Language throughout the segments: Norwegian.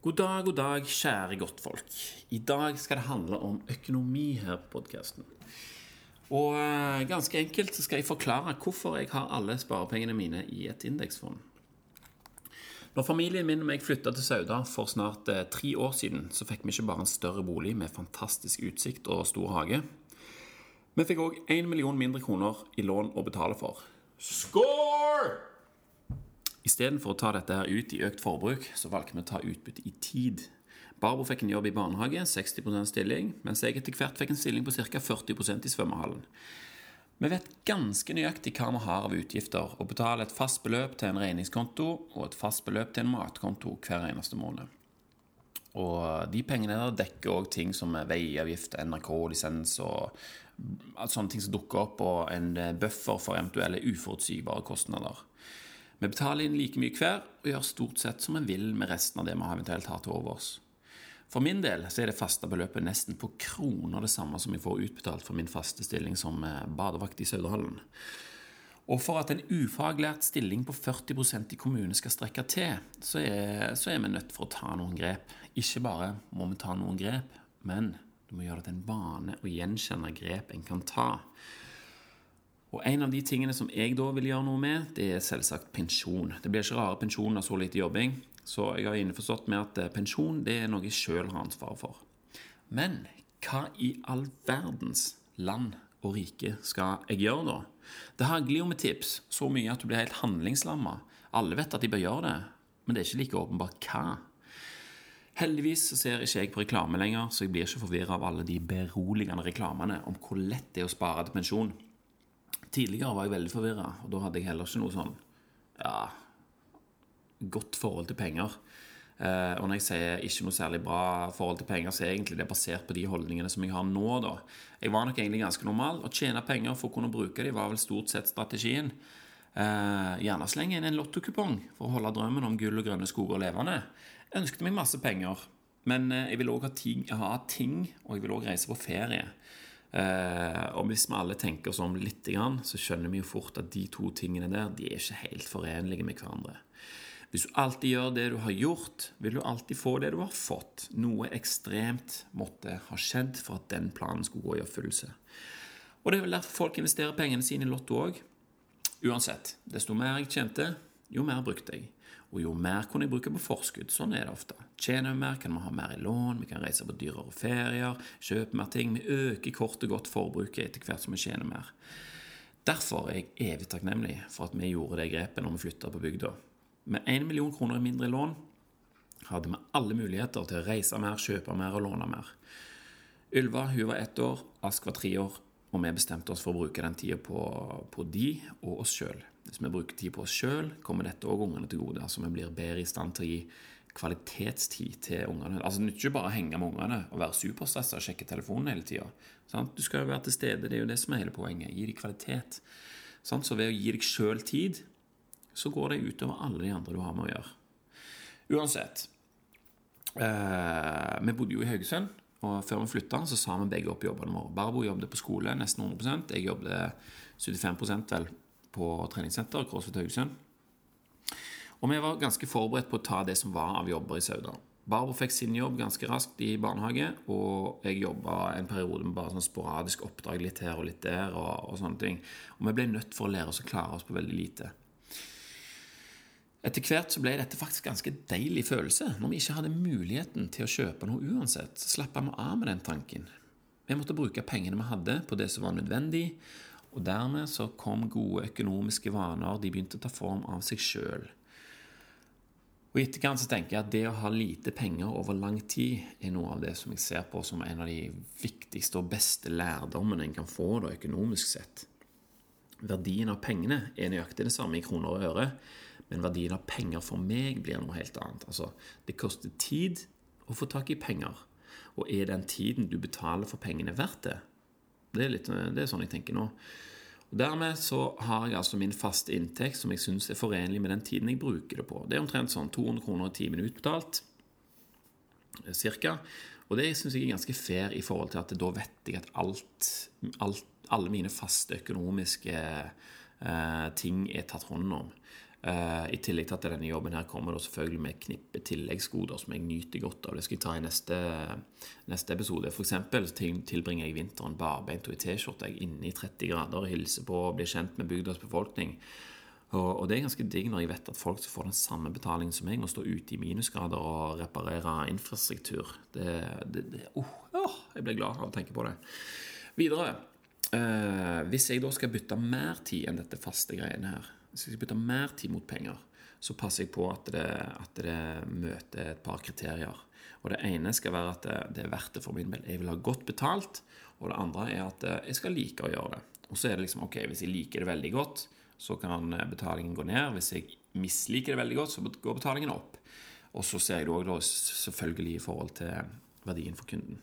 God dag, god dag, kjære godtfolk. I dag skal det handle om økonomi her på podkasten. Og eh, ganske enkelt skal jeg forklare hvorfor jeg har alle sparepengene mine i et indeksfond. Når familien min og meg flytta til Sauda for snart eh, tre år siden, så fikk vi ikke bare en større bolig med fantastisk utsikt og stor hage. Vi fikk òg én million mindre kroner i lån å betale for. Score! Istedenfor å ta dette her ut i økt forbruk, så valgte vi å ta utbytte i tid. Barbro fikk en jobb i barnehage, 60 stilling, mens jeg etter hvert fikk en stilling på ca. 40% i svømmehallen. Vi vet ganske nøyaktig hva vi har av utgifter, og betaler et fast beløp til en regningskonto og et fast beløp til en matkonto hver eneste måned. Og de pengene der dekker òg ting som veiavgift, NRK-lisens og sånne ting som dukker opp, og en buffer for eventuelle uforutsigbare kostnader. Vi betaler inn like mye hver og gjør stort sett som vi vil med resten av det vi eventuelt har til overs. For min del så er det faste beløpet nesten på kroner det samme som jeg får utbetalt for min faste stilling som eh, badevakt i Saudehallen. Og for at en ufaglært stilling på 40% i kommunen skal strekke til, så er, så er vi nødt for å ta noen grep. Ikke bare må vi ta noen grep, men du må gjøre det til en vane å gjenkjenne grep en kan ta. Og En av de tingene som jeg da vil gjøre noe med, det er selvsagt pensjon. Det blir ikke rare pensjon av så lite jobbing, så jeg har innforstått med at eh, pensjon det er noe jeg sjøl har ansvar for. Men hva i all verdens land og rike skal jeg gjøre da? Det hagler jo med tips så mye at du blir helt handlingslamma. Alle vet at de bør gjøre det, men det er ikke like åpenbart hva. Heldigvis ser ikke jeg på reklame lenger, så jeg blir ikke forvirra av alle de beroligende reklamene om hvor lett det er å spare til pensjon. Tidligere var jeg veldig forvirra, og da hadde jeg heller ikke noe sånn ja, godt forhold til penger. Eh, og når jeg sier ikke noe særlig bra forhold til penger, så er egentlig det basert på de holdningene som jeg har nå. da. Jeg var nok egentlig ganske normal. Å tjene penger for å kunne bruke dem var vel stort sett strategien. Eh, gjerne slenge inn en lottokupong for å holde drømmen om gull og grønne skoger levende. Jeg ønsket meg masse penger, men eh, jeg ville òg ha, ha, ting, og jeg ville òg reise på ferie. Eh, og hvis vi alle tenker oss om litt, så skjønner vi jo fort at de to tingene der de er ikke helt forenlige med hverandre. Hvis du alltid gjør det du har gjort, vil du alltid få det du har fått. Noe ekstremt måtte ha skjedd for at den planen skulle gå i oppfyllelse. Og det er vel derfor folk investerer pengene sine i Lotto òg. Uansett, desto mer jeg tjente, jo mer brukte jeg. Og jo mer kunne jeg bruke på forskudd. Sånn er det ofte. Tjener vi mer, kan vi ha mer i lån, vi kan reise på dyrere ferier, kjøpe mer ting. Vi øker kort og godt forbruket etter hvert som vi tjener mer. Derfor er jeg evig takknemlig for at vi gjorde det grepet når vi flytta på bygda. Med 1 million kroner i mindre lån hadde vi alle muligheter til å reise mer, kjøpe mer og låne mer. Ylva hun var ett år, Ask var tre år, og vi bestemte oss for å bruke den tida på, på de og oss sjøl. Hvis vi bruker tid på oss sjøl, kommer dette òg ungene til gode. Altså Vi blir bedre i stand til å gi kvalitetstid til ungene. Altså Det ikke bare å henge med ungene og være superstressa og sjekke telefonen hele tida. Du skal jo være til stede. Det er jo det som er hele poenget. Gi dem kvalitet. Så ved å gi deg sjøl tid, så går det utover alle de andre du har med å gjøre. Uansett. Eh, vi bodde jo i Haugesund, og før vi flytta, så sa vi begge opp jobbene våre. Barbo jobbet på skole nesten 100% Jeg jobbet 75% vel på treningssenter, CrossFit Haugesund. Og vi var ganske forberedt på å ta det som var av jobber i Sauda. Barbro fikk sin jobb ganske raskt i barnehage, og jeg jobba en periode med bare sånn sporadisk oppdrag litt her og litt der. Og, og sånne ting. Og vi ble nødt for å lære oss å klare oss på veldig lite. Etter hvert så ble dette faktisk ganske deilig følelse. Når vi ikke hadde muligheten til å kjøpe noe uansett, så slappa vi av med den tanken. Vi måtte bruke pengene vi hadde, på det som var nødvendig, og dermed så kom gode økonomiske vaner. De begynte å ta form av seg sjøl. Og I etterkant så tenker jeg at det å ha lite penger over lang tid er noe av det som jeg ser på som en av de viktigste og beste lærdommene en kan få da, økonomisk sett. Verdien av pengene er nøyaktig det samme i kroner og øre, men verdien av penger for meg blir noe helt annet. Altså, Det koster tid å få tak i penger. Og er den tiden du betaler for pengene, verdt det? Det er, litt, det er sånn jeg tenker nå. Og Dermed så har jeg altså min faste inntekt som jeg syns er forenlig med den tiden jeg bruker det på. Det er omtrent sånn 200 kroner i timen utbetalt, eh, cirka. Og det syns jeg er ganske fair i forhold til at da vet jeg at alt, alt alle mine faste økonomiske eh, ting er tatt hånd om. Uh, I tillegg til at denne jobben her kommer da selvfølgelig med et knippe tilleggsgoder som jeg nyter godt av. Det skal jeg ta i neste, neste episode. For eksempel tilbringer jeg vinteren barbeint og i T-skjorte inne i 30 grader og hilser på og blir kjent med bygdas befolkning. Og, og, det er ganske digg når jeg vet at folk som får den samme betalingen som meg, må stå ute i minusgrader og reparere infrastruktur. Det, det, det oh, oh, Jeg blir glad av å tenke på det. Videre. Uh, hvis jeg da skal bytte mer tid enn dette faste greiene her hvis jeg skal bytte mer tid mot penger, så passer jeg på at det, at det møter et par kriterier. Og Det ene skal være at det, det, er verdt det for min del. Jeg vil ha godt betalt. Og det andre er at jeg skal like å gjøre det. Og så er det liksom, ok, Hvis jeg liker det veldig godt, så kan betalingen gå ned. Hvis jeg misliker det veldig godt, så går betalingen opp. Og så ser jeg det òg selvfølgelig i forhold til verdien for kunden.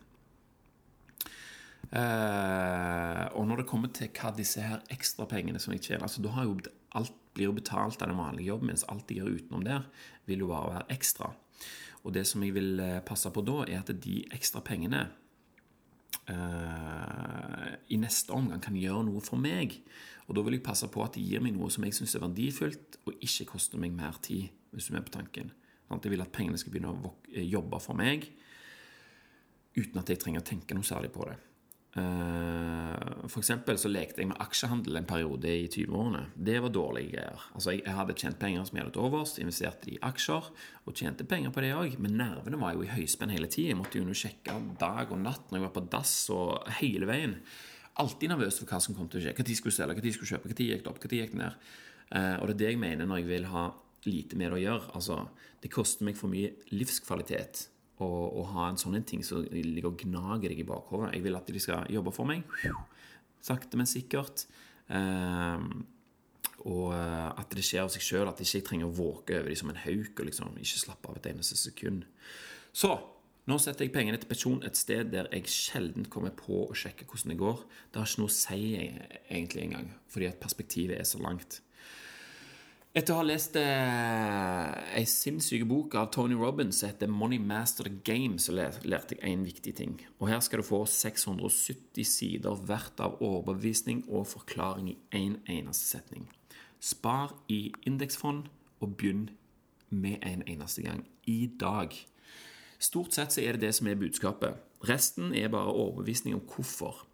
Eh, og når det kommer til hva disse her ekstra pengene som jeg tjener altså da har jo Alt blir jo betalt av den vanlige jobben, mens alt de gjør utenom der, vil jo bare være ekstra. Og det som jeg vil eh, passe på da, er at de ekstra pengene uh, i neste omgang kan gjøre noe for meg. Og da vil jeg passe på at de gir meg noe som jeg syns er verdifullt, og ikke koster meg mer tid, hvis du er med på tanken. Sånn jeg vil at pengene skal begynne å jobbe for meg, uten at jeg trenger å tenke noe særlig på det. Eh, for eksempel så lekte jeg med aksjehandel en periode i 20-årene. Det var dårlige greier. Altså jeg, hadde tjent penger som jeg hadde til overs, investerte i aksjer og tjente penger på det òg. Men nervene var jo i høyspenn hele tida. Jeg måtte jo sjekke dag og natt når jeg var på dass og hele veien. Alltid nervøs for hva som kom til å skje. Når skulle jeg selge, når skulle jeg kjøpe, når gikk det opp, når gikk det ned. Uh, og det er det jeg mener når jeg vil ha lite med det å gjøre. Altså, det koster meg for mye livskvalitet å, ha en sånn ting som ligger og gnager deg i bakhodet. Jeg vil at de skal jobbe for meg. Sakte, men sikkert. Og eh, at det skjer av seg sjøl. At jeg ikke trenger å våke over dem som en hauk og liksom ikke slappe av et eneste sekund. Så nå setter jeg pengene til pensjon et sted der jeg sjelden kommer på å sjekke hvordan det går. Det har ikke noe å si egentlig engang, fordi at perspektivet er så langt. Etter å ha lest eh, ei sinnssyk bok av Tony Robins som heter 'Money Master the Game', så lærte jeg én viktig ting. Og her skal du få 670 sider hvert av overbevisning og forklaring i én en eneste setning. Spar i indeksfond, og begynn med en eneste gang. I dag. Stort sett så er det det som er budskapet. Resten er bare overbevisning om hvorfor.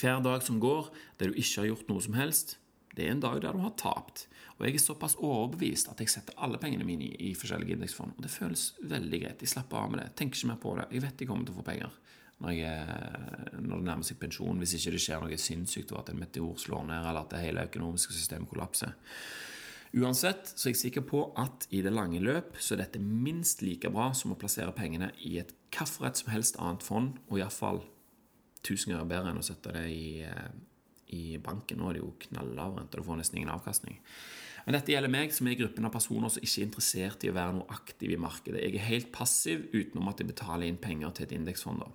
Hver dag som går der du ikke har gjort noe som helst, det er en dag der du har tapt. Og jeg er såpass overbevist at jeg setter alle pengene mine i, i forskjellige indeksfond. Og det føles veldig greit. Jeg slapper av med det. Tenker ikke mer på det. Jeg vet jeg kommer til å få penger når, jeg, når det nærmer seg pensjon, hvis ikke det skjer noe sinnssykt, og at en meteor slår ned, eller at det hele økonomiske systemet kollapser. Uansett så er jeg sikker på at i det lange løp så er dette minst like bra som å plassere pengene i et hvilket som helst annet fond, og iallfall tusen ganger bedre enn å sette det i, eh, i banken. Nå er det jo knalllav rente, du får nesten ingen avkastning. Men dette gjelder meg, som er i gruppen av personer som ikke er interessert i å være noe aktiv i markedet. Jeg er helt passiv utenom at jeg betaler inn penger til et indeksfond.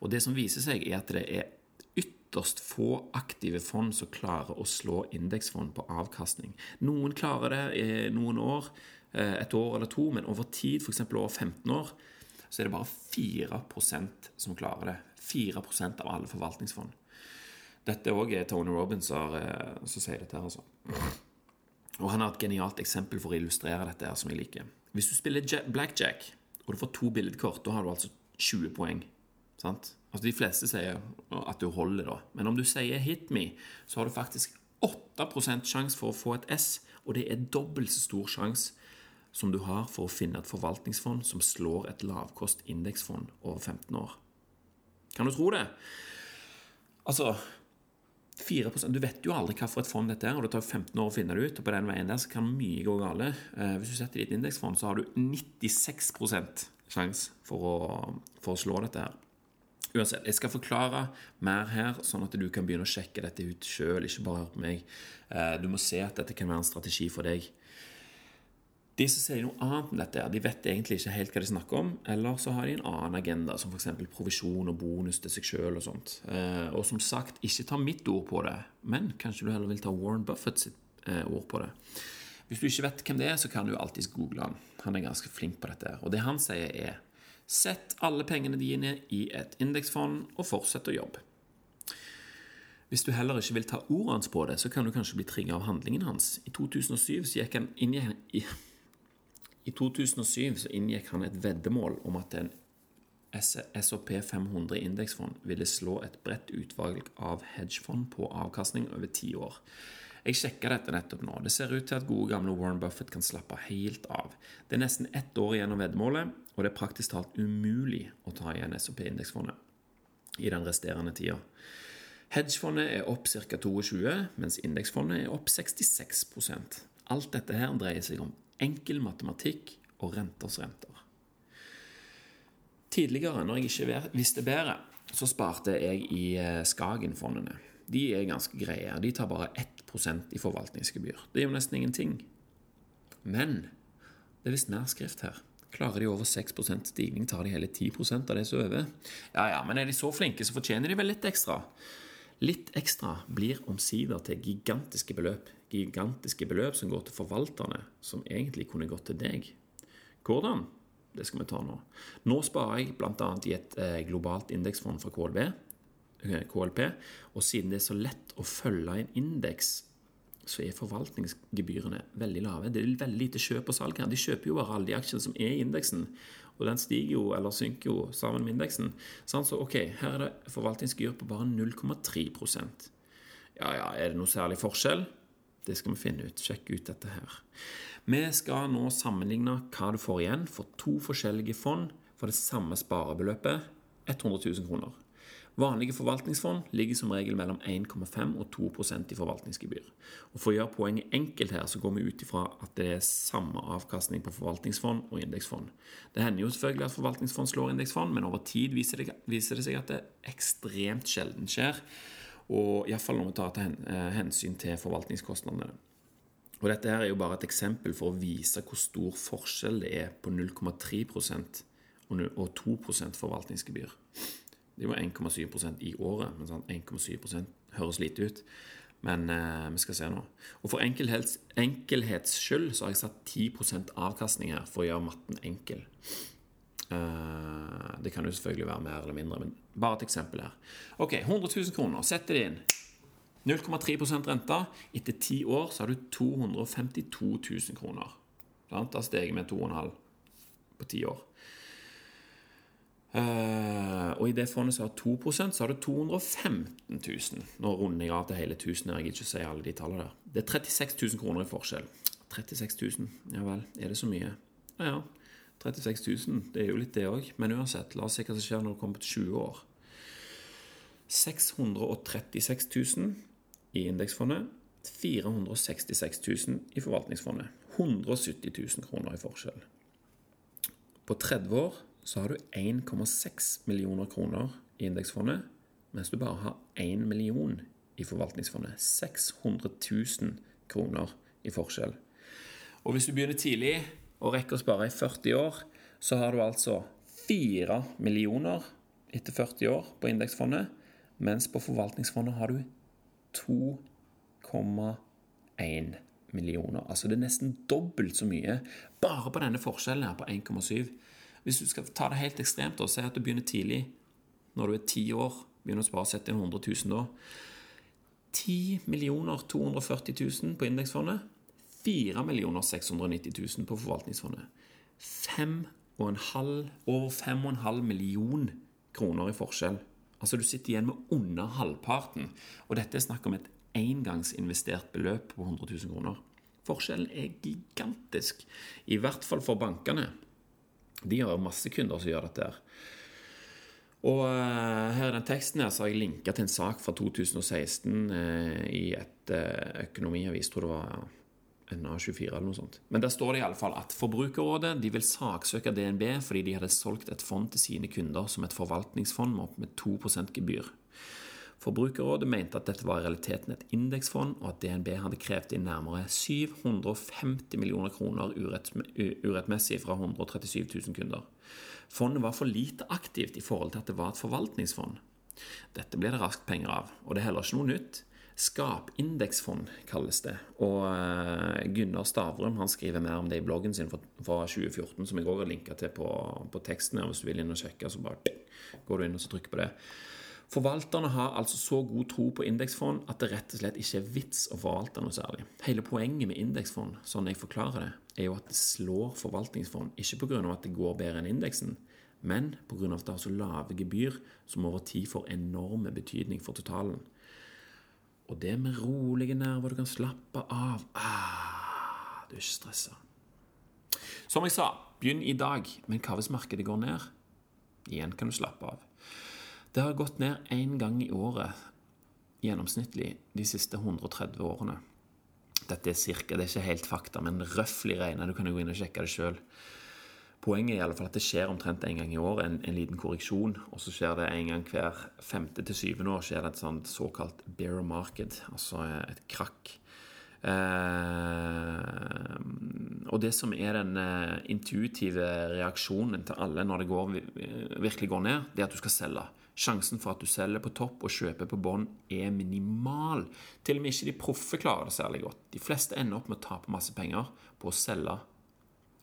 Og det som viser seg, er at det er ytterst få aktive fond som klarer å slå indeksfond på avkastning. Noen klarer det i noen år, eh, et år eller to, men over tid, f.eks. over 15 år, så er det bare 4% som klarer det. 4% av alle forvaltningsfond. Dette òg er Tony Robins eh, som sier dette. her altså. Og Han har et genialt eksempel for å illustrere dette. her som jeg liker. Hvis du spiller blackjack, og du får to billedkort, da har du altså 20 poeng. Sant? Altså De fleste sier at du holder, da. Men om du sier 'hit me', så har du faktisk 8% sjanse for å få et S, og det er dobbelt så stor sjanse som du har for å finne et forvaltningsfond som slår et lavkost indeksfond over 15 år. Kan du tro det? Altså, 4% Du vet jo aldri hva for et fond dette er, og det tar 15 år å finne det ut. og På den veien der så kan mye gå gale. Eh, hvis du setter ditt indeksfond, så har du 96 sjanse for for å slå dette her. Uansett, jeg skal forklare mer her, sånn at du kan begynne å sjekke dette ut sjøl, ikke bare høre på meg. Eh, du må se at dette kan være en strategi for deg. De som sier noe annet enn dette, de vet egentlig ikke helt hva de snakker om, eller så har de en annen agenda, som f.eks. provisjon og bonus til seg sjøl og sånt. Eh, og som sagt, ikke ta mitt ord på det, men kanskje du heller vil ta Warren Buffett sitt eh, ord på det. Hvis du ikke vet hvem det er, så kan du alltids google han. Han er ganske flink på dette. Og det han sier, er Sett alle pengene dine i et indeksfond og fortsett å jobbe. Hvis du heller ikke vil ta ordet hans på det, så kan du kanskje bli trigga av handlingen hans. I 2007 så gikk han inn i, i 2007 så inngikk han et veddemål om at en SOP 500 indeksfond ville slå et bredt utvalg av hedgefond på avkastning over ti år. Jeg sjekka dette nettopp nå. Det ser ut til at gode gamle Warren Buffett kan slappe helt av. Det er nesten ett år igjen av veddemålet, og det er praktisk talt umulig å ta igjen SOP-indeksfondet i den resterende tida. Hedgefondet er opp ca. 22, mens indeksfondet er opp 66 Alt dette her dreier seg om enkel matematikk og renters renter. Tidligere, når jeg ikke visste bedre, så sparte jeg i eh, Skagen-fondene. De er ganske greie. De tar bare 1% i forvaltningsgebyr. Det er jo nesten ingenting. Men det er visst mer skrift her. Klarer de over 6% stigning, tar de hele 10% av det som er over. Ja, ja, men er de så flinke, så fortjener de vel litt ekstra. Litt ekstra blir omsider til gigantiske beløp. Gigantiske beløp som går til forvalterne, som egentlig kunne gått til deg. Hvordan? Det skal vi ta nå. Nå sparer jeg bl.a. i et eh, globalt indeksfond fra KLB, eh, KLP, og siden det er så lett å følge en indeks, så er forvaltningsgebyrene veldig lave. Det er veldig lite kjøp og salg her. De kjøper jo bare alle de aksjene som er i indeksen, og den stiger jo eller synker jo sammen med indeksen. Så ok, her er det forvaltningsgebyr på bare 0,3% Ja ja, er det noe særlig forskjell? Det skal vi finne ut. Sjekk ut dette her. Vi skal nå sammenligne hva du får igjen for to forskjellige fond for det samme sparebeløpet 100 000 kroner. Vanlige forvaltningsfond ligger som regel mellom 1,5 og 2% i forvaltningsgebyr. Og For å gjøre poenget enkelt her, så går vi ut ifra at det er samme avkastning på forvaltningsfond og indeksfond. Det hender jo selvfølgelig at forvaltningsfond slår indeksfond, men over tid viser det, viser det seg at det ekstremt sjelden skjer. Og iallfall når vi tar eh, hensyn til forvaltningskostnadene. Og Dette her er jo bare et eksempel for å vise hvor stor forskjell det er på 0,3% og 2% forvaltningsgebyr. Det var 1,7% i året. Men sånn 1,7% høres lite ut. Men eh, vi skal se nå. Og For enkelhets, enkelhets skyld så har jeg satt 10 avkastning her for å gjøre matten enkel. Eh, det kan jo selvfølgelig være mer eller mindre, men bare et eksempel her. Ok, 100 000 kroner. Sett det inn. 0,3 rente. Etter ti år så har du 252 000 kroner. Det har steget med 2,5 på ti år. Uh, og i det fondet som har 2 så har du 215 000. Nå runder jeg av til hele 1000. Jeg ikke si alle de tallene der. Det er 36 000 kroner i forskjell. 36 000, ja vel. Er det så mye? Ja ja. 36 000, det er jo litt det òg. Men uansett, la oss se hva som skjer når du kommer til 20 år. 636 000 i indeksfondet. 466 000 i forvaltningsfondet. 170 000 kroner i forskjell. På 30 år så har du 1,6 millioner kroner i indeksfondet, mens du bare har 1 million i forvaltningsfondet. 600 000 kroner i forskjell. Og hvis du begynner tidlig og rekker å spare i 40 år, så har du altså 4 millioner etter 40 år på indeksfondet, mens på forvaltningsfondet har du 2,1 millioner. Altså det er nesten dobbelt så mye bare på denne forskjellen her på 1,7. Hvis du skal ta det helt ekstremt og si at du begynner tidlig, når du er ti år, begynner å spare sette inn 100 000 da 10 240 000 på indeksfondet. 4 690 000 på forvaltningsfondet. 5,5, over 5,5 million kroner i forskjell. Altså Du sitter igjen med under halvparten. Og dette er snakk om et engangsinvestert beløp på 100 000 kroner. Forskjellen er gigantisk, i hvert fall for bankene. De har masse kunder som gjør dette. her. Og uh, her i den teksten her så har jeg linka til en sak fra 2016 uh, eh, i et uh, økonomiavis, tror det var NA24 eller noe sånt. Men der står det i alle fall at Forbrukerrådet de vil saksøke DNB fordi de hadde solgt et fond til sine kunder som et forvaltningsfond med opp med 2% gebyr. Forbrukerrådet mente at dette var i realiteten et indeksfond, og at DNB hadde krevd inn nærmere 750 millioner kroner urettmessig fra 137 000 kunder. Fondet var for lite aktivt i forhold til at det var et forvaltningsfond. Dette ble det raskt penger av, og det er heller ikke noe nytt. Skapindeksfond kalles det. Og uh, Gunnar Stavrum han skriver mer om det i bloggen sin fra, 2014, som jeg òg har linka til på, på teksten. Hvis du vil inn og sjekke, så bare går du inn og trykker på det. Forvalterne har altså så god tro på indeksfond at det rett og slett ikke er vits å forvalte noe særlig. Hele poenget med indeksfond, sånn jeg forklarer det, er jo at det slår forvaltningsfond, ikke pga. at det går bedre enn indeksen, men pga. at det har så lave gebyr som over tid får enorme betydning for totalen. Og det med rolige nerver, du kan slappe av ah, Du er ikke stressa. Som jeg sa, begynn i dag, men hva hvis markedet går ned? Igjen kan du slappe av. Det har gått ned én gang i året gjennomsnittlig de siste 130 årene. Dette er cirka, det er ikke helt fakta, men røftlig regna. Du kan jo gå inn og sjekke det sjøl. Poenget er i alle fall at det skjer omtrent en gang i år, en, en, liten korreksjon. Og så skjer det en gang hver femte til syvende år skjer det et sånt såkalt bear market, altså et krakk. Eh, og det som er den eh, intuitive reaksjonen til alle når det går, virkelig går ned, det er at du skal selge. Sjansen for at du selger på topp og kjøper på bånn, er minimal. Til og med ikke de proffe klarer det særlig godt. De fleste ender opp med å tape masse penger på å selge eh,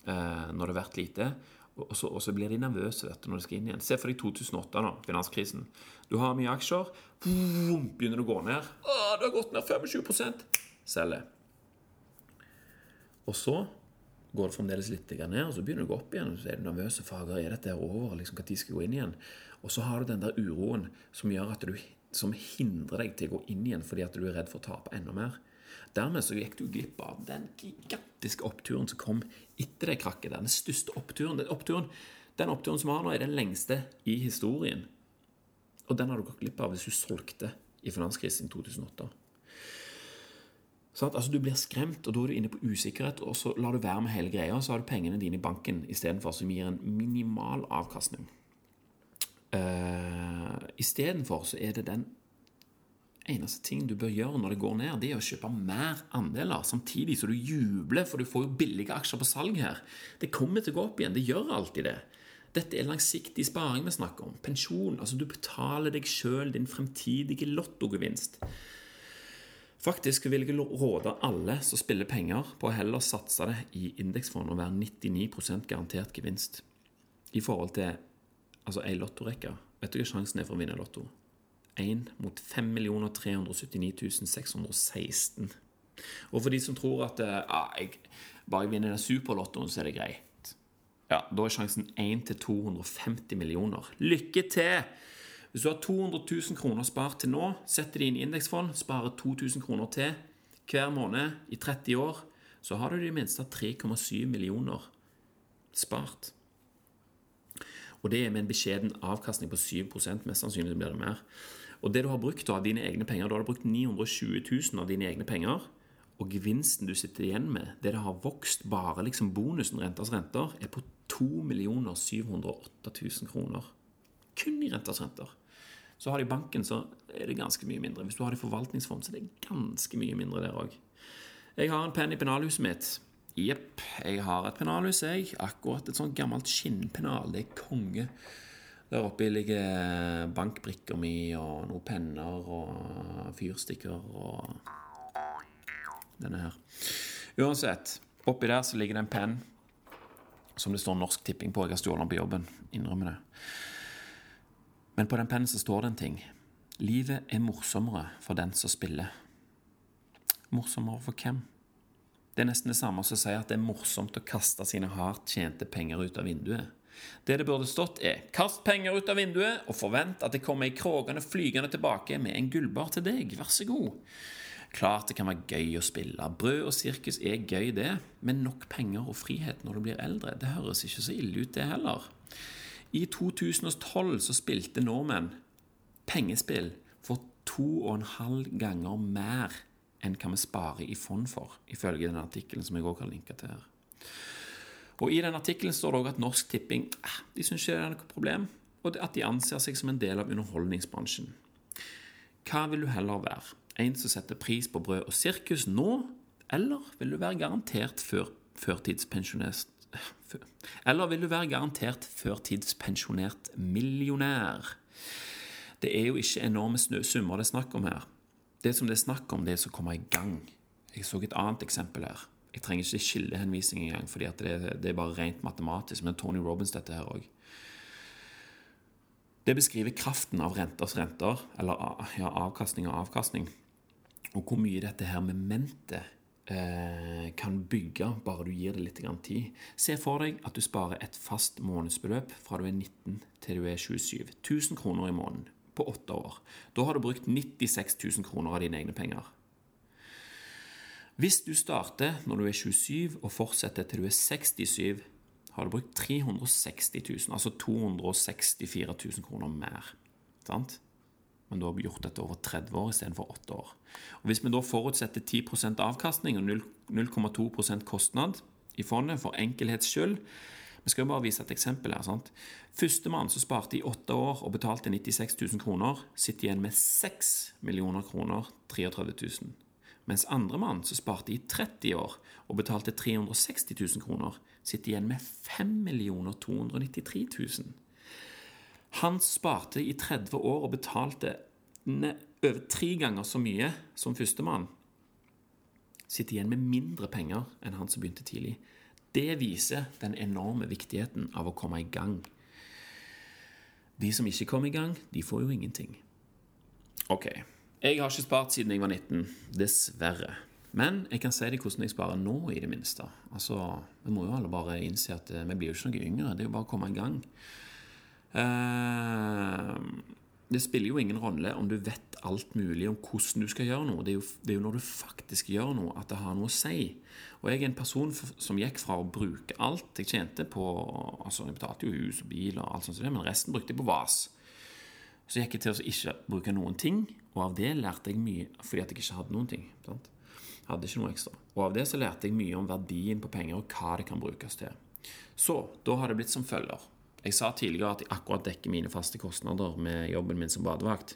når det har vært lite. Og så, og så, blir de nervøse vet du, når de skal inn igjen. Se for deg 2008, nå, finanskrisen. Du har mye aksjer. Boom, begynner det å gå ned. Å, det har gått ned 25% Selger. Og så går det fremdeles litt ned, og så begynner det å gå opp igjen. og Så er du nervøs. Fager, er dette over? Liksom, Når skal gå inn igjen? Og så har du den der uroen som du som hindrer deg til å gå inn igjen fordi at du er redd for å tape enda mer. Dermed så gikk du glipp av den gigantiske oppturen som kom etter det krakket. Den største oppturen. Den oppturen, den oppturen som vi har nå, er den lengste i historien. Og den har du gått glipp av hvis du solgte i finanskrisen i 2008. Sånn, altså Du blir skremt, og da er du inne på usikkerhet, og så lar du være med hele greia, og så har du pengene dine i banken istedenfor, som gir en minimal avkastning. Uh, Istedenfor så er det den eneste ting du bør gjøre når det går ned, det er å kjøpe mer andeler, samtidig så du jubler, for du får jo billige aksjer på salg her. Det kommer til å gå opp igjen. Det gjør alltid det. Dette er langsiktig sparing vi snakker om. Pensjon. Altså, du betaler deg sjøl din fremtidige lottogevinst. Faktisk vil jeg råde alle som spiller penger, på å heller satse det i indeksfond og være 99% garantert gevinst. I forhold til altså ei lottorekke. Vet du hva sjansen er for å vinne Lotto? 1 mot 5 379 616. Og for de som tror at eh, ja, jeg bare vinner den superlottoen, så er det greit. Ja, Da er sjansen 1 til 250 millioner. Lykke til! Hvis du har 200 000 kroner spart til nå, setter de inn indeksfond, sparer 2000 kroner til hver måned i 30 år, så har du i det minste 3,7 millioner spart. Og det er med en beskjeden avkastning på 7% mest sannsynlig blir det mer. Og det du har brukt av dine egne penger, du har brukt 920 000 av dine egne penger. Og gevinsten du sitter igjen med, det det har vokst bare liksom bonusen renters renter, er på 2 708 000 kroner. Kun i renters renter. Så har de banken, så er det ganske mye mindre. Hvis du har det i forvaltningsfond, så er det ganske mye mindre der òg. Jeg har en penn i pennalhuset mitt. Jepp, jeg har et pennalhus, jeg. Akkurat et sånt gammelt skinnpennal. Det er konge. Der oppe ligger bankbrikker mi og noen penner og fyrstikker og denne her. Uansett, oppi der så ligger det en penn som det står Norsk Tipping på. Jeg har stjålet den på jobben. Innrømmer det. Men på den pennen så står det en ting. Livet er morsommere for den som spiller. Morsommere for hvem? Det er nesten det samme som å si at det er morsomt å kaste sine hardt tjente penger ut av vinduet. Det det burde stått, er 'kast penger ut av vinduet, og forvent at det kommer ei krogene flygende tilbake med en gullbar til deg, vær så god'. Klart det kan være gøy å spille. Brød og sirkus er gøy, det. Men nok penger og frihet når du blir eldre, det høres ikke så ille ut, det heller. I 2012 så spilte nordmenn pengespill for to og en halv ganger mer enn hva vi sparer i fond for, ifølge den artikkelen som jeg også har linka til her. Og I den artikkelen står det også at Norsk Tipping eh, de syns ikke det er noe problem, og at de anser seg som en del av underholdningsbransjen. Hva vil du heller være? En som setter pris på brød og sirkus nå, eller vil du være garantert før, førtidspensjonist? Eller vil du være garantert førtidspensjonert millionær? Det er jo ikke enorme summer det er snakk om her. Det som det er snakk om, det er å komme i gang. Jeg så et annet eksempel her. Jeg trenger ikke skillehenvisning engang, fordi det, det, er bare rent matematisk. Men Tony Robins, dette her òg. Det beskriver kraften av renters renter, eller ja, avkastning og avkastning, og hvor mye dette her mementet eh, kan bygge bare du gir det litt tid. Se for deg at du sparer et fast månedsbeløp fra du er 19 til du er 27. 1000 kroner i måneden på åtte år. Da har du brukt 96 000 kroner av dine egne penger. Hvis du starter når du er 27 og fortsetter til du er 67, har du brukt 360 000, altså 264 000 kroner mer. Sant? Men du har gjort dette over 30 år istedenfor 8 år. Og Hvis vi da forutsetter 10% avkastning og 0,2% kostnad i fondet for enkelhets skyld Vi skal jo bare vise et eksempel her. sant? Førstemann som sparte i 8 år og betalte 96 000 kroner, sitter igjen med 6 millioner kroner, 33 000. Mens andre mann, som sparte i 30 år og betalte 360 000 kroner, sitter igjen med 5 293 000. Han sparte i 30 år og betalte over tre ganger så mye som førstemann. Sitter igjen med mindre penger enn han som begynte tidlig. Det viser den enorme viktigheten av å komme i gang. De som ikke kommer i gang, de får jo ingenting. Ok, jeg har ikke spart siden jeg var 19. Dessverre. Men jeg kan si deg hvordan jeg sparer nå, i det minste. Altså, Vi må jo alle bare innse at eh, vi blir jo ikke noe yngre. Det er jo bare å komme i gang. Uh, det spiller jo ingen rolle om du vet alt mulig om hvordan du skal gjøre noe. Det er, jo, det er jo når du faktisk gjør noe, at det har noe å si. Og jeg er en person som gikk fra å bruke alt jeg tjente på altså Jeg betalte jo hus og bil, og alt sånt, men resten brukte jeg på VAS. Så gikk jeg til å ikke bruke noen ting, og av det lærte jeg mye fordi at jeg ikke hadde noen ting. Sant? Hadde ikke noe ekstra. Og av det så lærte jeg mye om verdien på penger og hva det kan brukes til. Så da har det blitt som følger. Jeg sa tidligere at jeg akkurat dekker mine faste kostnader med jobben min som badevakt.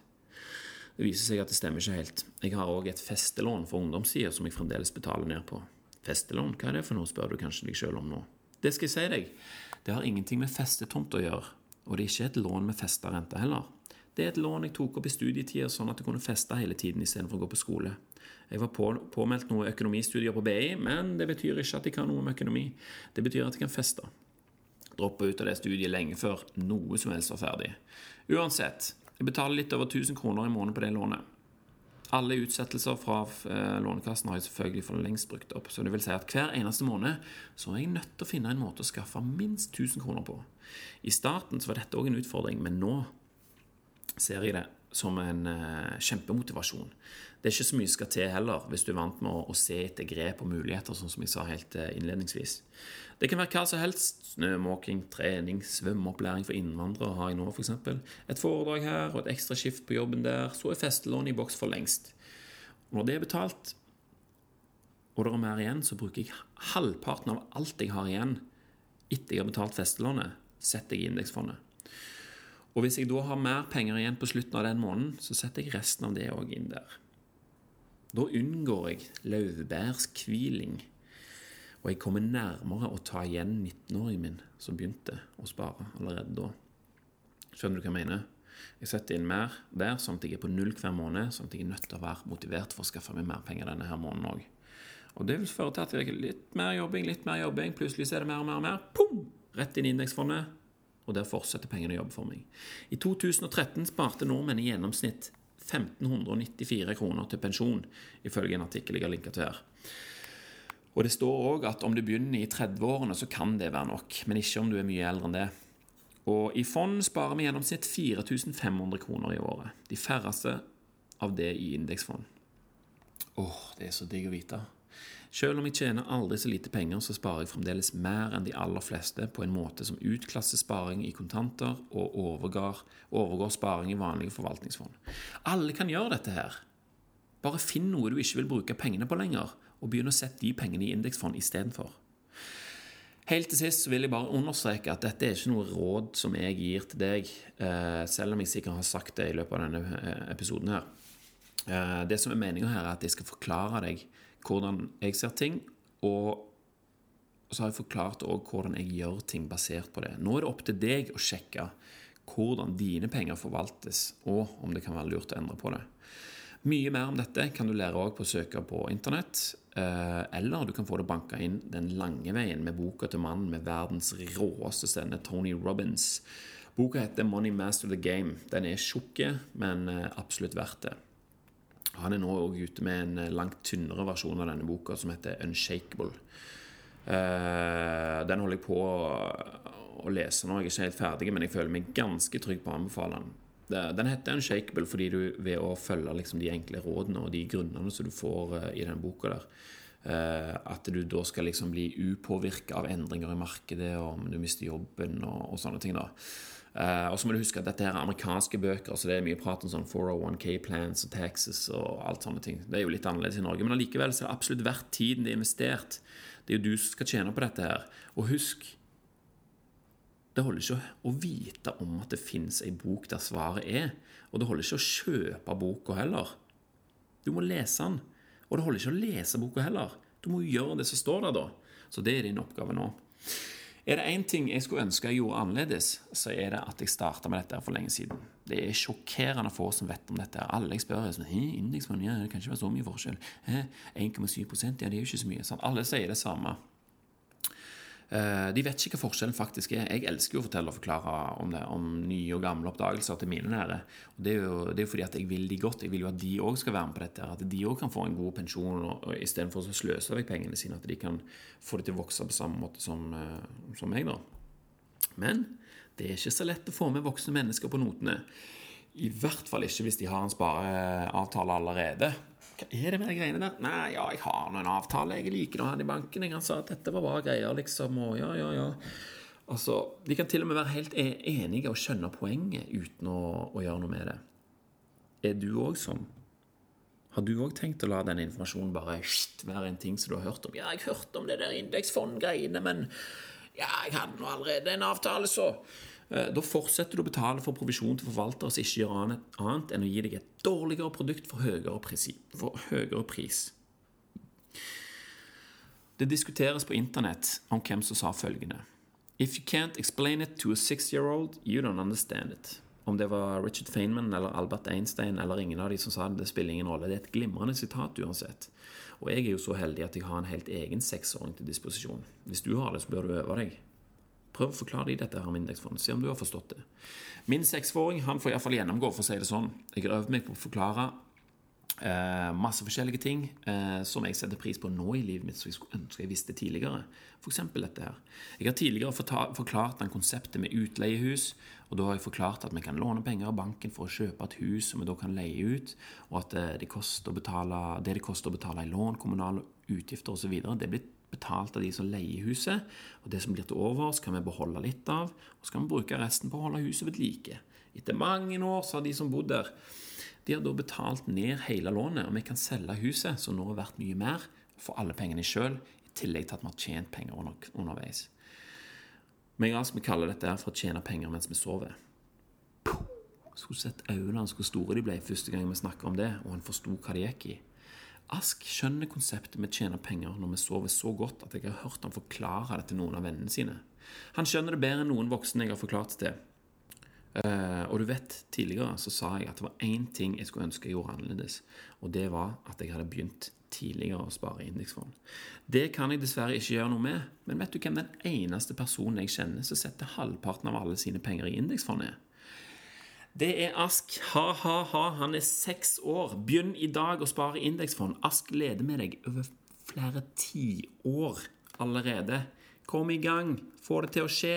Det viser seg at det stemmer ikke helt. Jeg har òg et festelån for ungdomssida som jeg fremdeles betaler ned på. Festelån, hva er det for noe, spør du kanskje deg sjøl om nå. Det skal jeg si deg, det har ingenting med festetomt å gjøre, og det er ikke et lån med festerente heller. Det er et lån jeg tok opp i studietida sånn at jeg kunne feste hele tiden istedenfor å gå på skole. Jeg var på, påmeldt noen økonomistudier på BI, men det betyr ikke at jeg kan noe om økonomi. Det betyr at jeg kan feste. Droppe ut av det studiet lenge før noe som helst var ferdig. Uansett, jeg betaler litt over 1000 kroner i måneden på det lånet. Alle utsettelser fra eh, Lånekassen har jeg selvfølgelig for lengst brukt opp. Så det vil si at hver eneste måned så er jeg nødt til å finne en måte å skaffe minst 1000 kroner på. I starten så var dette òg en utfordring, men nå ser jeg det som en uh, kjempemotivasjon. Det er ikke så mye skal til heller, hvis du er vant med å, å se etter grep og muligheter, sånn som jeg sa helt uh, innledningsvis. Det kan være hva som helst. Snømåking, trening, svømmeopplæring for innvandrere har jeg nå, f.eks. Et foredrag her og et ekstra skift på jobben der. Så er festelånet i boks for lengst. Når det er betalt, og det er mer igjen, så bruker jeg halvparten av alt jeg har igjen etter jeg har betalt festelånet, setter jeg i indeksfondet. Og hvis jeg da har mer penger igjen på slutten av den måneden, så setter jeg resten av det òg inn der. Da unngår jeg laurbærskviling, og jeg kommer nærmere å ta igjen 19-åringen min som begynte å spare allerede da. Skjønner du hva jeg mener? Jeg setter inn mer der, sånn at jeg er på null hver måned, sånn at jeg er nødt til å være motivert for å skaffe meg mer penger denne her måneden òg. Og det vil føre til at det er litt mer jobbing, litt mer jobbing, plutselig er det mer og mer og mer. Pum! Rett inn i indeksfondet og der fortsetter pengene å jobbe for meg. I 2013 sparte nordmenn i gjennomsnitt 1594 kroner til pensjon, ifølge en artikkel jeg har linka til her. Og Det står òg at om du begynner i 30-årene, så kan det være nok, men ikke om du er mye eldre enn det. Og I fond sparer vi gjennomsnitt 4500 kroner i året. De færreste av det i indeksfond. Åh, det er så digg å vite. Selv om jeg tjener aldri så lite penger, så sparer jeg fremdeles mer enn de aller fleste på en måte som utklasser sparing i kontanter og overgår, overgår sparing i vanlige forvaltningsfond. Alle kan gjøre dette her. Bare finn noe du ikke vil bruke pengene på lenger, og begynn å sette de pengene i indeksfond istedenfor. Helt til sist vil jeg bare understreke at dette er ikke noe råd som jeg gir til deg, eh, selv om jeg sikkert har sagt det i løpet av denne eh, episoden her. Eh, det som er meninga her, er at jeg skal forklare deg hvordan jeg ser ting, og så har jeg forklart òg hvordan jeg gjør ting basert på det. Nå er det opp til deg å sjekke hvordan dine penger forvaltes, og om det kan være lurt å endre på det. Mye mer om dette kan du lære også på å søke på internett, eh, eller du kan få det banka inn den lange veien med boka til mannen med verdens råeste stemme, Tony Robins. Boka heter 'Money Master the Game'. Den er tjukk, men eh, absolutt verdt det. Han er nå òg ute med en eh, langt tynnere versjon av denne boka, som heter 'Unshakeable'. Den holder jeg på å lese nå. Jeg er ikke helt ferdig, men jeg føler meg ganske trygg på å anbefale den. Den heter 'Unshakeable' fordi du ved å følge liksom de enkle rådene og de grunnene som du får i den boka der, at du da skal liksom bli upåvirka av endringer i markedet, og om du mister jobben og, og sånne ting. da Uh, og så må du huske at dette her er amerikanske bøker, så det er mye prat om sånn 401K-plans og taxes og alt sånne ting. Det er jo litt annerledes i Norge, men allikevel så er det absolutt verdt tiden det er investert. Det er jo du som skal tjene på dette her. Og husk det holder ikke å vite om at det fins ei bok der svaret er. Og det holder ikke å kjøpe boka heller. Du må lese den. Og det holder ikke å lese boka heller. Du må jo gjøre det som står der, da. Så det er din oppgave nå. Er det én ting jeg skulle ønske jeg gjorde annerledes, så er det at jeg starta med dette for lenge siden. Det er sjokkerende få som vet om dette. Alle jeg spør, er sånn ja, det kan ikke være så mye forskjell. 1,7 ja, det er jo ikke så mye. Sånn. Alle sier det samme. Eh, de vet ikke hva forskjellen faktisk er. Jeg elsker jo å fortelle og forklare om det, om nye og gamle oppdagelser til mine nære. Og det er jo det er fordi at jeg vil de godt. Jeg vil jo at de òg skal være med på dette. At de òg kan få en god pensjon og, og istedenfor å sløse vekk pengene sine. At de kan få det til å vokse på samme måte som, eh, som meg, da. Men det er ikke så lett å få med voksne mennesker på notene. I hvert fall ikke hvis de har en spareavtale allerede. Hva er det med de greiene der? Nei, ja, jeg har nå en avtale jeg liker å i banken. Jeg sa at dette var bra greier, liksom. Og ja, ja, ja. Altså, De kan til og med være helt e- enige og skjønne poenget uten å, å gjøre noe med det. Er du òg sånn? Har du òg tenkt å la den informasjonen bare være en ting som du har hørt om? Ja, jeg hørte om det der indeksfond-greiene, men ja, jeg hadde nå allerede en avtale, så da fortsetter du å betale for provisjon til forvaltere som ikke gjør annet enn å gi deg et dårligere produkt for høyere, pris, for høyere pris. Det diskuteres på internett om hvem som sa følgende If you can't explain it to a six-year-old, you don't understand it. Om det var Richard Feynman eller Albert Einstein eller ingen av de som sa det, det spiller ingen rolle. Det er et glimrende sitat uansett. Og jeg er jo så heldig at jeg har en helt egen seksåring til disposisjon. Hvis du har det, så bør du øve deg. Prøv å forklare dem dette her med indeksfond. Se om du har forstått det. Min seksåring han får iallfall gjennomgå, for å si det sånn. Jeg har øvd meg på å forklare eh, masse forskjellige ting eh, som jeg setter pris på nå i livet mitt, som jeg skulle ønske jeg visste tidligere. F.eks. dette her. Jeg har tidligere forklart den konseptet med utleiehus. og Da har jeg forklart at vi kan låne penger av banken for å kjøpe et hus som vi da kan leie ut, og at det, det, koster betale, det det koster å betale i lån, kommunale utgifter osv., det blir betalt av de som leier huset. Og det som blir til over, skal vi beholde litt av, og så kan vi bruke resten på å holde huset ved like. Etter mange år har de som bodde der, de har da betalt ned hele lånet, og vi kan selge huset, som nå er verdt mye mer, og få alle pengene sjøl, i tillegg til at vi har tjent penger under, underveis. Men altså, vi kaller dette for å tjene penger mens vi sover. Skulle sett øynene hans hvor store de ble første gang vi snakka om det, og han forsto hva det gikk i. Ask skjønner konseptet med å tjene penger når vi sover så godt at jeg har hørt han forklare det til noen av vennene sine. Han skjønner det bedre enn noen voksne jeg har forklart det til. Uh, og du vet, tidligere så sa jeg at det var én ting jeg skulle ønske jeg gjorde annerledes. Og det var at jeg hadde begynt tidligere å spare i indeksfond. Det kan jeg dessverre ikke gjøre noe med. Men vet du hvem den eneste personen jeg kjenner som setter halvparten av alle sine penger i indeksfond, er? Det er Ask. Ha-ha-ha, han er seks år. Begynn i dag å spare indeksfond. Ask leder med deg over flere tiår allerede. Kom i gang. Få det til å skje.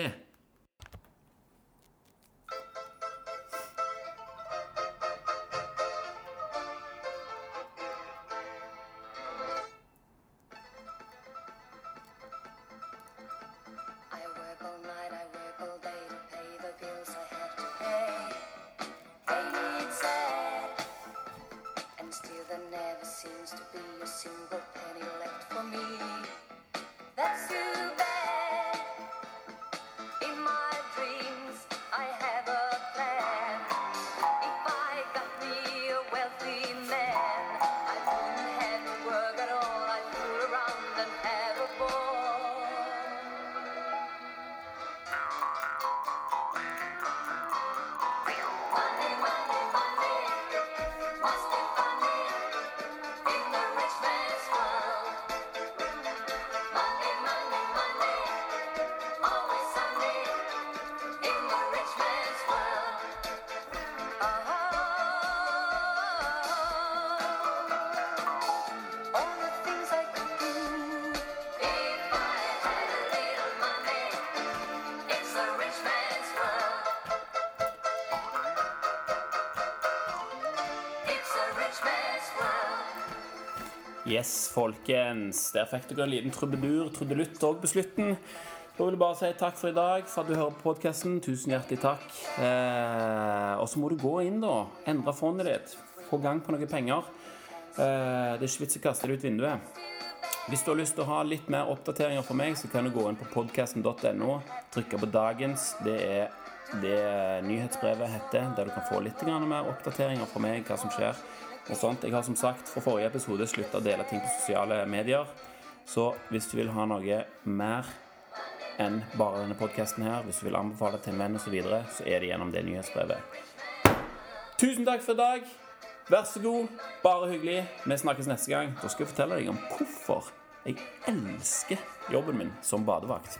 Yes, folkens. Der fikk dere en liten trubadur, trudelutt òg på slutten. Da vil jeg bare si takk for i dag, for at du hører på podkasten. Tusen hjertelig takk. Eh, og så må du gå inn, da. Endre fondet ditt. Få gang på noen penger. Eh, det er ikke vits i å kaste det ut vinduet. Hvis du har lyst til å ha litt mer oppdateringer fra meg, så kan du gå inn på podkasten.no, trykke på dagens. Det er det nyhetsbrevet heter, der du kan få litt mer oppdateringer fra meg, hva som skjer. Og sånt. Jeg har som sagt fra forrige episode slutta å dele ting på sosiale medier. Så hvis du vil ha noe mer enn bare denne podkasten her, hvis du vil anbefale til en venn osv., så, videre, så er det gjennom det nyhetsbrevet. Tusen takk for i dag. Vær så god. Bare hyggelig. Vi snakkes neste gang. Da skal jeg fortelle deg om hvorfor jeg elsker jobben min som badevakt.